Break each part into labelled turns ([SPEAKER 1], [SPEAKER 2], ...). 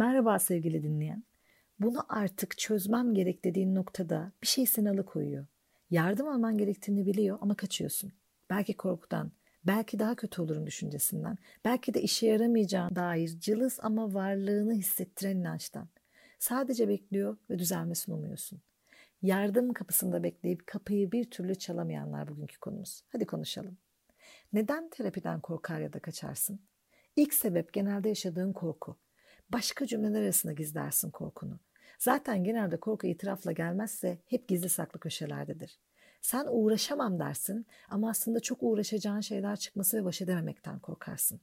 [SPEAKER 1] Merhaba sevgili dinleyen. Bunu artık çözmem gerek dediğin noktada bir şey seni alıkoyuyor. Yardım alman gerektiğini biliyor ama kaçıyorsun. Belki korkudan, belki daha kötü olurum düşüncesinden, belki de işe yaramayacağına dair cılız ama varlığını hissettiren inançtan. Sadece bekliyor ve düzelmesini umuyorsun. Yardım kapısında bekleyip kapıyı bir türlü çalamayanlar bugünkü konumuz. Hadi konuşalım. Neden terapiden korkar ya da kaçarsın? İlk sebep genelde yaşadığın korku. Başka cümleler arasında gizlersin korkunu. Zaten genelde korku itirafla gelmezse hep gizli saklı köşelerdedir. Sen uğraşamam dersin ama aslında çok uğraşacağın şeyler çıkması ve baş edememekten korkarsın.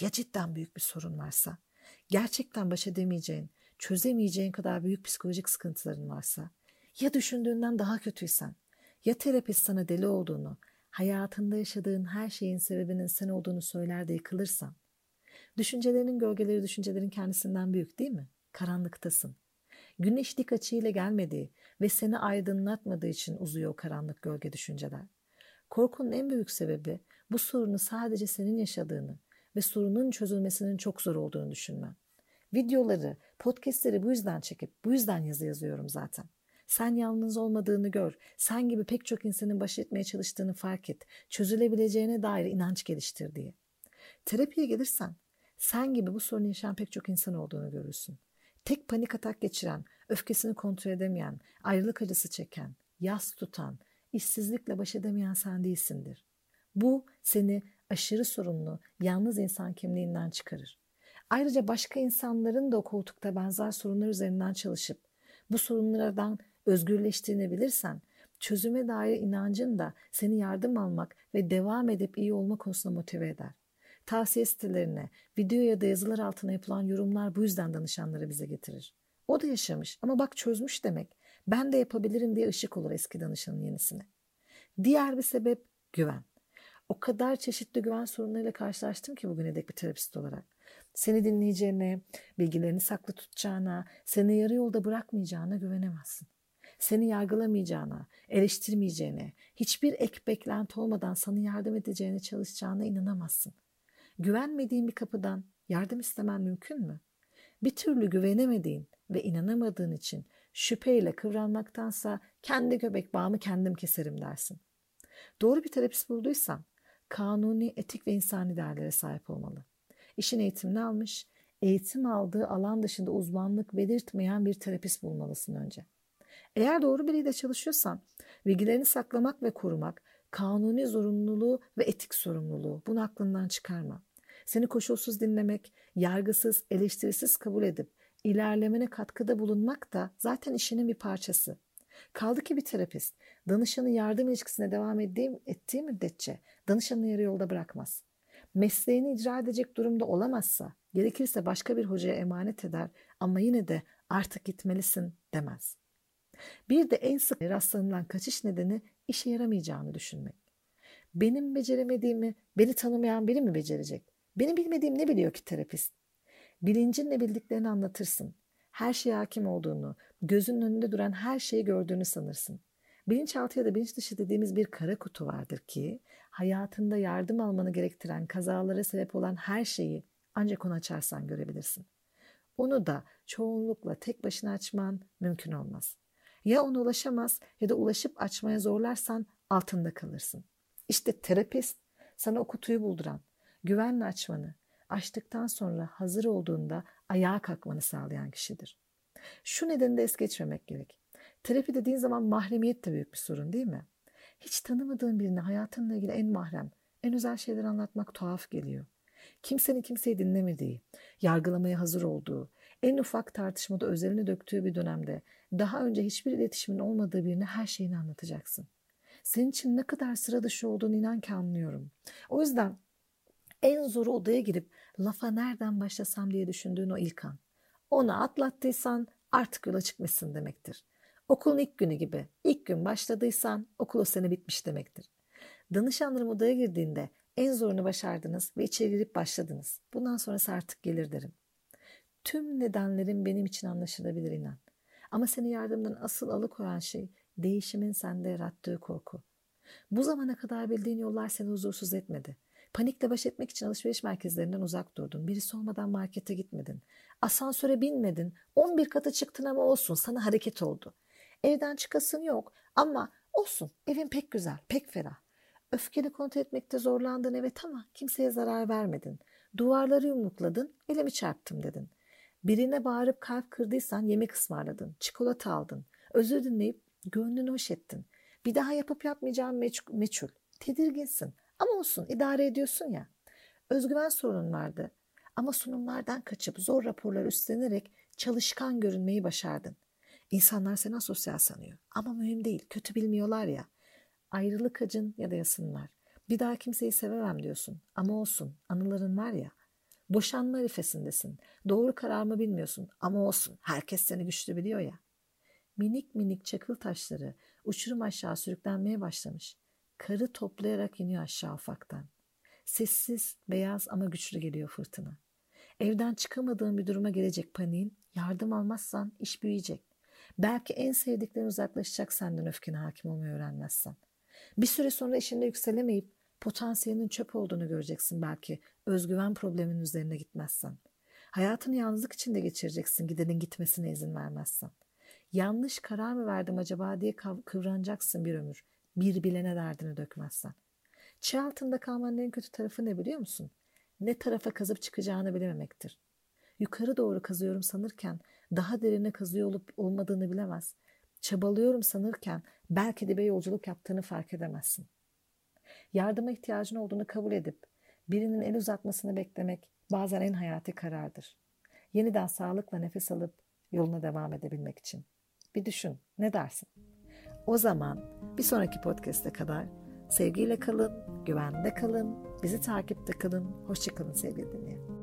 [SPEAKER 1] Ya cidden büyük bir sorun varsa? Gerçekten baş edemeyeceğin, çözemeyeceğin kadar büyük psikolojik sıkıntıların varsa? Ya düşündüğünden daha kötüysen? Ya terapist sana deli olduğunu, hayatında yaşadığın her şeyin sebebinin sen olduğunu söyler de yıkılırsan? Düşüncelerinin gölgeleri düşüncelerin kendisinden büyük değil mi? Karanlıktasın. Güneş dik açıyla gelmediği ve seni aydınlatmadığı için uzuyor o karanlık gölge düşünceler. Korkunun en büyük sebebi bu sorunu sadece senin yaşadığını ve sorunun çözülmesinin çok zor olduğunu düşünmen. Videoları, podcastleri bu yüzden çekip bu yüzden yazı yazıyorum zaten. Sen yalnız olmadığını gör. Sen gibi pek çok insanın baş etmeye çalıştığını fark et. Çözülebileceğine dair inanç geliştir diye. Terapiye gelirsen sen gibi bu sorunu yaşayan pek çok insan olduğunu görürsün. Tek panik atak geçiren, öfkesini kontrol edemeyen, ayrılık acısı çeken, yas tutan, işsizlikle baş edemeyen sen değilsindir. Bu seni aşırı sorumlu, yalnız insan kimliğinden çıkarır. Ayrıca başka insanların da o koltukta benzer sorunlar üzerinden çalışıp bu sorunlardan özgürleştiğini bilirsen çözüme dair inancın da seni yardım almak ve devam edip iyi olma konusunda motive eder. Tavsiye sitelerine, video ya da yazılar altına yapılan yorumlar bu yüzden danışanları bize getirir. O da yaşamış ama bak çözmüş demek. Ben de yapabilirim diye ışık olur eski danışanın yenisine. Diğer bir sebep güven. O kadar çeşitli güven sorunlarıyla karşılaştım ki bugüne dek bir terapist olarak. Seni dinleyeceğine, bilgilerini saklı tutacağına, seni yarı yolda bırakmayacağına güvenemezsin. Seni yargılamayacağına, eleştirmeyeceğine, hiçbir ek beklenti olmadan sana yardım edeceğine çalışacağına inanamazsın. Güvenmediğin bir kapıdan yardım istemen mümkün mü? Bir türlü güvenemediğin ve inanamadığın için şüpheyle kıvranmaktansa kendi göbek bağımı kendim keserim dersin. Doğru bir terapist bulduysan kanuni, etik ve insani değerlere sahip olmalı. İşin eğitimini almış, eğitim aldığı alan dışında uzmanlık belirtmeyen bir terapist bulmalısın önce. Eğer doğru biriyle çalışıyorsan bilgilerini saklamak ve korumak kanuni zorunluluğu ve etik sorumluluğu bunu aklından çıkarma. Seni koşulsuz dinlemek, yargısız, eleştirisiz kabul edip ilerlemene katkıda bulunmak da zaten işinin bir parçası. Kaldı ki bir terapist danışanın yardım ilişkisine devam ettiği, ettiği müddetçe danışanı yarı yolda bırakmaz. Mesleğini icra edecek durumda olamazsa gerekirse başka bir hocaya emanet eder ama yine de artık gitmelisin demez. Bir de en sık rastlanılan kaçış nedeni işe yaramayacağını düşünmek. Benim beceremediğimi beni tanımayan biri mi becerecek? Benim bilmediğim ne biliyor ki terapist? Bilincinle bildiklerini anlatırsın. Her şeye hakim olduğunu, gözünün önünde duran her şeyi gördüğünü sanırsın. Bilinçaltı ya da bilinç dışı dediğimiz bir kara kutu vardır ki hayatında yardım almanı gerektiren kazalara sebep olan her şeyi ancak onu açarsan görebilirsin. Onu da çoğunlukla tek başına açman mümkün olmaz. Ya ona ulaşamaz ya da ulaşıp açmaya zorlarsan altında kalırsın. İşte terapist sana o kutuyu bulduran, güvenle açmanı, açtıktan sonra hazır olduğunda ayağa kalkmanı sağlayan kişidir. Şu nedeni de es geçmemek gerek. Terapi dediğin zaman mahremiyet de büyük bir sorun değil mi? Hiç tanımadığın birine hayatınla ilgili en mahrem, en özel şeyler anlatmak tuhaf geliyor. Kimsenin kimseyi dinlemediği, yargılamaya hazır olduğu, en ufak tartışmada özelini döktüğü bir dönemde daha önce hiçbir iletişimin olmadığı birine her şeyini anlatacaksın. Senin için ne kadar sıra dışı olduğunu inan ki anlıyorum. O yüzden en zoru odaya girip lafa nereden başlasam diye düşündüğün o ilk an. Onu atlattıysan artık yola çıkmışsın demektir. Okulun ilk günü gibi. İlk gün başladıysan okul o sene bitmiş demektir. Danışanlarım odaya girdiğinde en zorunu başardınız ve içeri girip başladınız. Bundan sonrası artık gelir derim. Tüm nedenlerin benim için anlaşılabilir inan. Ama seni yardımdan asıl alıkoyan şey değişimin sende yarattığı korku. Bu zamana kadar bildiğin yollar seni huzursuz etmedi. Panikle baş etmek için alışveriş merkezlerinden uzak durdun. Birisi olmadan markete gitmedin. Asansöre binmedin. 11 kata çıktın ama olsun sana hareket oldu. Evden çıkasın yok ama olsun evin pek güzel, pek ferah. Öfkeni kontrol etmekte zorlandın evet ama kimseye zarar vermedin. Duvarları yumrukladın, elimi çarptım dedin. Birine bağırıp kalp kırdıysan yemek ısmarladın, çikolata aldın. Özür dinleyip gönlünü hoş ettin. Bir daha yapıp yapmayacağın meç- meçhul. Tedirginsin ama olsun idare ediyorsun ya. Özgüven sorunun vardı ama sunumlardan kaçıp zor raporlar üstlenerek çalışkan görünmeyi başardın. İnsanlar seni asosyal sanıyor ama mühim değil kötü bilmiyorlar ya. Ayrılık acın ya da yasın var. Bir daha kimseyi sevemem diyorsun ama olsun anıların var ya. Boşanma arifesindesin. Doğru karar mı bilmiyorsun ama olsun herkes seni güçlü biliyor ya. Minik minik çakıl taşları uçurum aşağı sürüklenmeye başlamış. Karı toplayarak iniyor aşağı ufaktan. Sessiz, beyaz ama güçlü geliyor fırtına. Evden çıkamadığın bir duruma gelecek paniğin, yardım almazsan iş büyüyecek. Belki en sevdiklerin uzaklaşacak senden öfkene hakim olmayı öğrenmezsen. Bir süre sonra işinde yükselemeyip potansiyelinin çöp olduğunu göreceksin belki özgüven probleminin üzerine gitmezsen. Hayatını yalnızlık içinde geçireceksin gidenin gitmesine izin vermezsen. Yanlış karar mı verdim acaba diye kıvranacaksın bir ömür. Bir bilene derdini dökmezsen. Çığ altında kalmanın en kötü tarafı ne biliyor musun? Ne tarafa kazıp çıkacağını bilememektir. Yukarı doğru kazıyorum sanırken daha derine kazıyor olup olmadığını bilemez. Çabalıyorum sanırken belki bir yolculuk yaptığını fark edemezsin. Yardıma ihtiyacın olduğunu kabul edip birinin el uzatmasını beklemek bazen en hayati karardır. Yeniden sağlıkla nefes alıp yoluna devam edebilmek için. Bir düşün, ne dersin? O zaman bir sonraki podcast'e kadar sevgiyle kalın, güvende kalın, bizi takipte kalın. Hoşçakalın sevgili dinleyen.